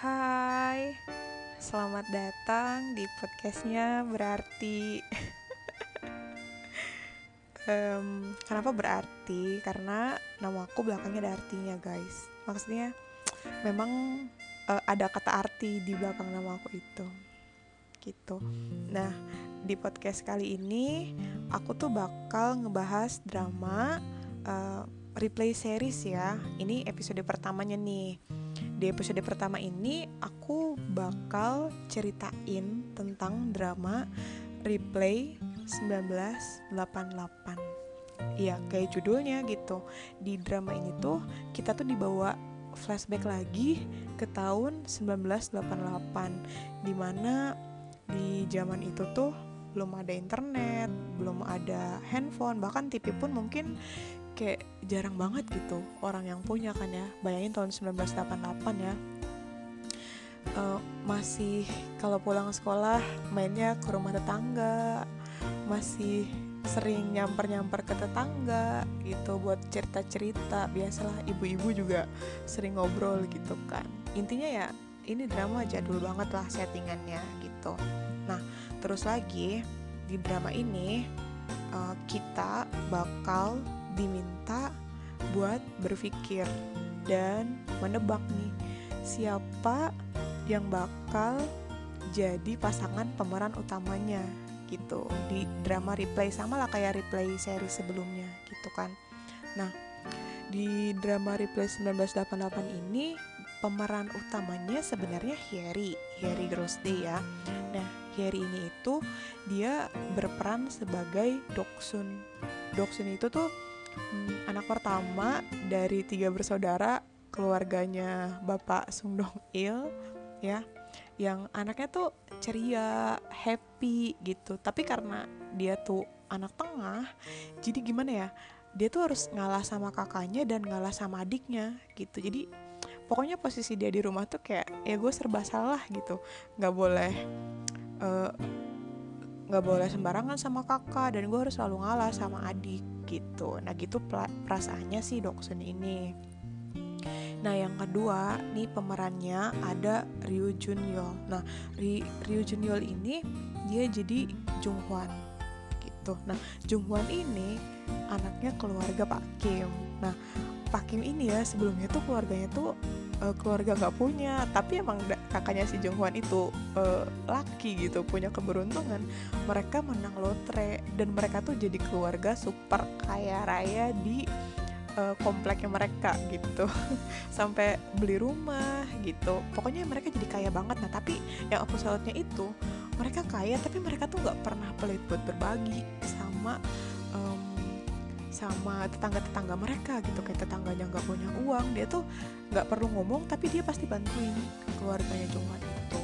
Hai, selamat datang di podcastnya berarti. um, kenapa berarti? Karena nama aku belakangnya ada artinya guys. Maksudnya memang uh, ada kata arti di belakang nama aku itu. Gitu. Nah, di podcast kali ini aku tuh bakal ngebahas drama uh, replay series ya. Ini episode pertamanya nih di episode pertama ini aku bakal ceritain tentang drama Replay 1988. Iya, kayak judulnya gitu. Di drama ini tuh kita tuh dibawa flashback lagi ke tahun 1988 di mana di zaman itu tuh belum ada internet, belum ada handphone, bahkan TV pun mungkin kayak jarang banget gitu orang yang punya kan ya. Bayangin tahun 1988 ya. Uh, masih kalau pulang sekolah mainnya ke rumah tetangga masih sering nyamper-nyamper ke tetangga gitu buat cerita-cerita. Biasalah ibu-ibu juga sering ngobrol gitu kan. Intinya ya ini drama jadul banget lah settingannya gitu. Nah terus lagi di drama ini uh, kita bakal diminta buat berpikir dan menebak nih siapa yang bakal jadi pasangan pemeran utamanya gitu. Di drama replay sama lah kayak replay seri sebelumnya gitu kan. Nah di drama replay 1988 ini pemeran utamanya sebenarnya Harry Harry Grosde ya. Nah Harry ini itu dia berperan sebagai Doksun. Doksun itu tuh hmm, anak pertama dari tiga bersaudara keluarganya Bapak Sung Dong Il ya yang anaknya tuh ceria, happy gitu. Tapi karena dia tuh anak tengah, jadi gimana ya? Dia tuh harus ngalah sama kakaknya dan ngalah sama adiknya gitu. Jadi pokoknya posisi dia di rumah tuh kayak ya gue serba salah gitu. Nggak boleh uh, nggak boleh sembarangan sama kakak dan gue harus selalu ngalah sama adik gitu. Nah gitu perasaannya sih Doksun ini. Nah yang kedua nih pemerannya ada Ryu Jun Yol nah Ryu Jun Yol ini dia jadi Jung Hwan gitu. Nah Jung Hwan ini anaknya keluarga Pak Kim. Nah Pak Kim ini ya sebelumnya tuh keluarganya tuh uh, keluarga nggak punya tapi emang kakaknya si Jung Hwan itu uh, laki gitu punya keberuntungan mereka menang lotre dan mereka tuh jadi keluarga super kaya raya di uh, kompleknya mereka gitu. Sampai beli rumah gitu. Pokoknya mereka jadi kaya banget. Nah tapi yang aku salutnya itu mereka kaya tapi mereka tuh nggak pernah pelit buat berbagi sama sama tetangga-tetangga mereka gitu kayak tetangganya nggak punya uang dia tuh nggak perlu ngomong tapi dia pasti bantuin keluarganya Jungwan itu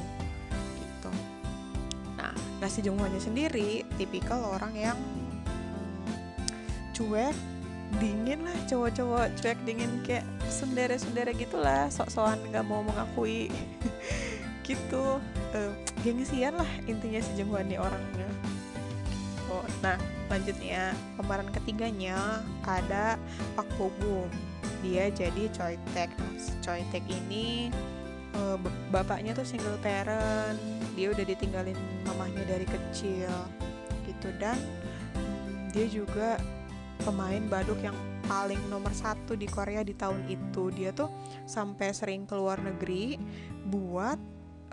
gitu. Nah nasi Jungwannya sendiri tipikal orang yang hmm, cuek dingin lah cowok-cowok cuek dingin kayak sundere-sundere gitulah sok-sokan nggak mau mengakui gitu. Uh, gengsian lah intinya si nih orangnya oh nah Selanjutnya, pemeran ketiganya ada Pak Bogum. Dia jadi Choi Tek. Nah, Tek ini uh, bapaknya tuh single parent. Dia udah ditinggalin mamahnya dari kecil gitu dan dia juga pemain baduk yang paling nomor satu di Korea di tahun itu. Dia tuh sampai sering keluar negeri buat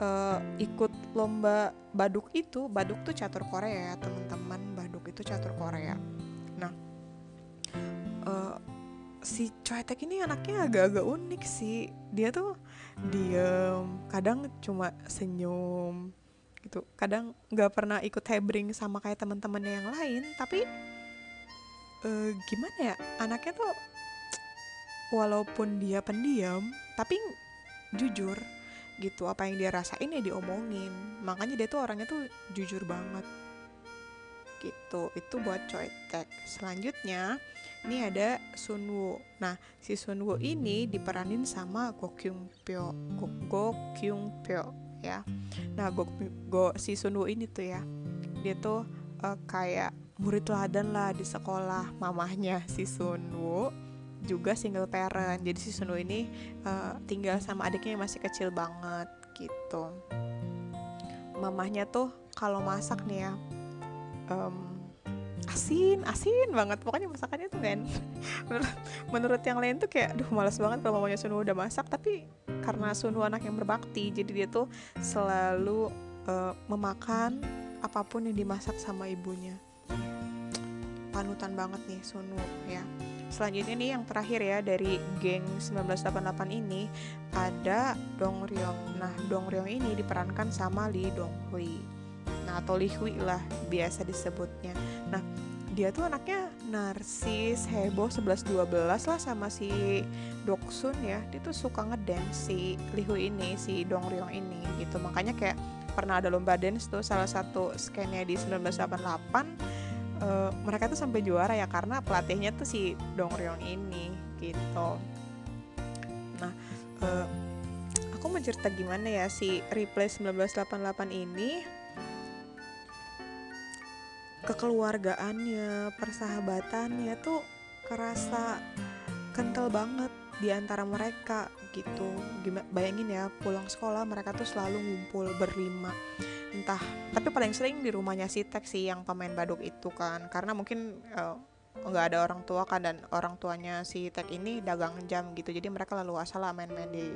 uh, ikut lomba baduk itu baduk tuh catur Korea ya teman-teman itu catur Korea. Nah uh, si Choi Taek ini anaknya agak-agak unik sih. Dia tuh diem kadang cuma senyum gitu. Kadang nggak pernah ikut hebring sama kayak teman-temannya yang lain tapi uh, gimana ya anaknya tuh walaupun dia pendiam tapi jujur gitu. Apa yang dia rasain ya diomongin. Makanya dia tuh orangnya tuh jujur banget gitu. Itu buat Choi Taek. Selanjutnya ini ada Sunwoo nah si Sunwoo ini diperanin sama Go Kyung Pyo Go, Go Kyung Pyo ya. Nah Go, Go si Sunwoo ini tuh ya dia tuh uh, kayak murid teladan lah di sekolah mamahnya si Sunwoo juga single parent. Jadi si Sunwoo ini uh, tinggal sama adiknya yang masih kecil banget gitu. Mamahnya tuh kalau masak nih ya um, asin asin banget. Pokoknya masakannya tuh kan menurut, menurut yang lain tuh kayak duh malas banget kalau mamanya Sunwoo udah masak. Tapi karena Sunwoo anak yang berbakti jadi dia tuh selalu uh, memakan apa pun yang dimasak sama ibunya. Panutan banget nih Sunwoo ya. Selanjutnya nih yang terakhir ya dari geng 1988 ini ada Dong Ryong. Nah Dong Ryong ini diperankan sama Lee Dong Hui nah atau Lee Hui lah biasa disebutnya. Nah dia tuh anaknya narsis heboh 11-12 lah sama si Doksun ya. Dia tuh suka ngedance si Lihu ini si Dong Ryong ini gitu. Makanya kayak pernah ada lomba dance tuh salah satu scannya di 1988 uh, mereka tuh sampai juara ya karena pelatihnya tuh si Dong Ryong ini gitu. Nah uh, aku mau cerita gimana ya si replay 1988 ini kekeluargaannya persahabatannya tuh kerasa kental banget di antara mereka gitu. Gimana, bayangin ya pulang sekolah mereka tuh selalu ngumpul berlima. Entah tapi paling sering di rumahnya si Tek sih yang pemain baduk itu kan. Karena mungkin uh, nggak ada orang tua kan dan orang tuanya si Tek ini dagang jam gitu. Jadi mereka lalu asal main-main di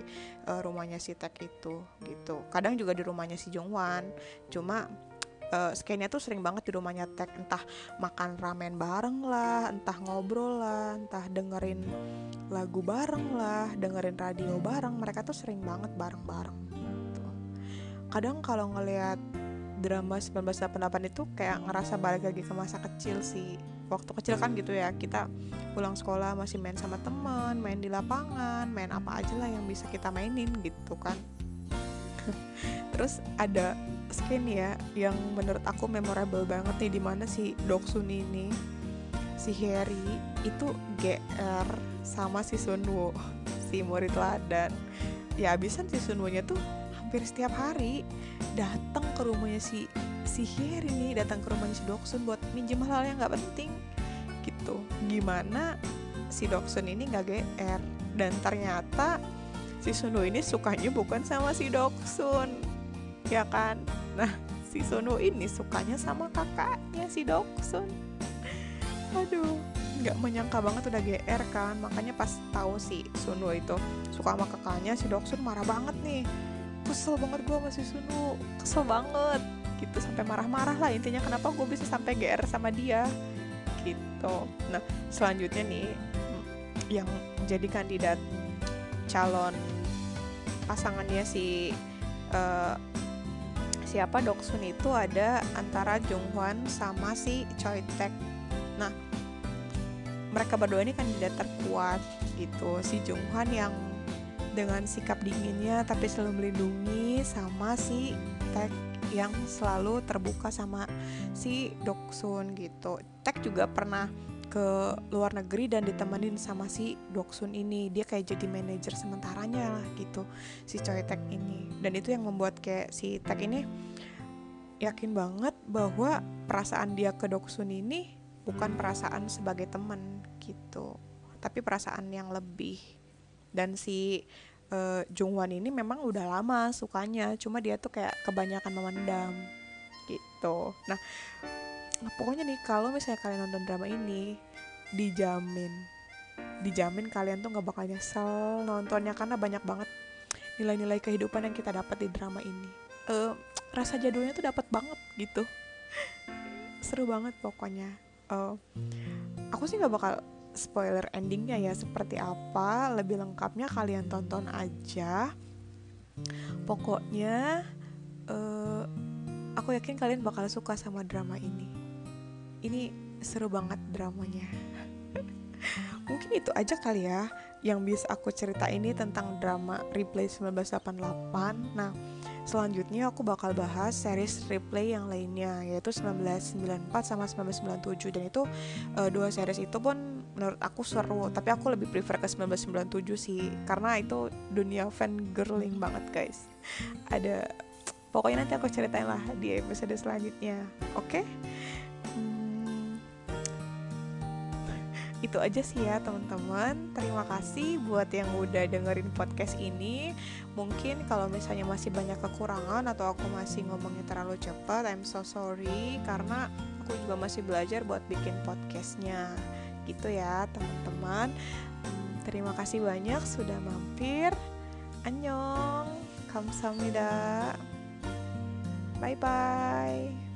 uh, rumahnya si Tek itu gitu. Kadang juga di rumahnya si Jongwan cuma uh, skenya tuh sering banget di rumahnya Tek entah makan ramen bareng lah entah ngobrol lah entah dengerin lagu bareng lah dengerin radio bareng. Mereka tuh sering banget bareng-bareng kadang kalau ngelihat drama 1988 itu kayak ngerasa balik lagi ke masa kecil sih. Waktu kecil kan gitu ya kita pulang sekolah masih main sama teman main di lapangan main apa aja lah yang bisa kita mainin gitu kan. Terus ada skin ya yang menurut aku memorable banget nih di mana si Doksun ini si Harry itu GR sama si Sunwoo si murid ladan. Ya abisan si Sunwoo nya tuh hampir setiap hari datang ke rumahnya si si Heri nih datang ke rumahnya si Doksun buat minjem hal yang nggak penting gitu. Gimana si Doksun ini nggak GR dan ternyata si Sunu ini sukanya bukan sama si Doksun ya kan? Nah si Sunu ini sukanya sama kakaknya si Doksun. Aduh nggak menyangka banget udah GR kan. Makanya pas tahu si Sunu itu suka sama kakaknya si Doksun marah banget nih. Kesel banget gue masih Sunu kesel banget. Gitu sampai marah-marah lah intinya kenapa gue bisa sampai GR sama dia. Gitu. Nah selanjutnya nih yang jadi kandidat calon pasangannya si uh, siapa Doksun itu ada antara Jonghwan sama si Choi Taek nah mereka berdua ini kandidat terkuat gitu si Jonghwan yang dengan sikap dinginnya tapi selalu melindungi sama si Tek yang selalu terbuka sama si Doksun gitu. Tek juga pernah ke luar negeri dan ditemenin sama si Doksun ini. Dia kayak jadi manajer sementaranya lah gitu si Choi Tek ini. Dan itu yang membuat kayak si Tek ini yakin banget bahwa perasaan dia ke Doksun ini bukan perasaan sebagai teman gitu, tapi perasaan yang lebih. Dan si uh, Jungwan ini memang udah lama sukanya cuma dia tuh kayak kebanyakan memendam gitu nah pokoknya nih kalau misalnya kalian nonton drama ini dijamin. Dijamin kalian tuh nggak bakal nyesel nontonnya karena banyak banget nilai-nilai kehidupan yang kita dapat di drama ini. Uh, rasa jadulnya tuh dapat banget gitu. Seru banget pokoknya. Uh, aku sih nggak bakal spoiler endingnya ya seperti apa lebih lengkapnya kalian tonton aja. Pokoknya uh, aku yakin kalian bakal suka sama drama ini ini seru banget dramanya. Mungkin itu aja kali ya yang bisa aku cerita ini tentang drama Replay 1988 nah selanjutnya aku bakal bahas series replay yang lainnya yaitu 1994 sama 1997 dan itu uh, dua series itu pun menurut aku seru tapi aku lebih prefer ke 1997 sih karena itu dunia fan girling banget guys. Ada pokoknya nanti aku ceritain lah di episode selanjutnya. Oke? okay? itu aja sih ya teman-teman. Terima kasih buat yang udah dengerin podcast ini. Mungkin kalau misalnya masih banyak kekurangan atau aku masih ngomongnya terlalu cepat, I'm so sorry karena aku juga masih belajar buat bikin podcastnya. Gitu ya teman-teman. Hmm, terima kasih banyak sudah mampir. Annyeong. Kamsahamnida. Bye bye.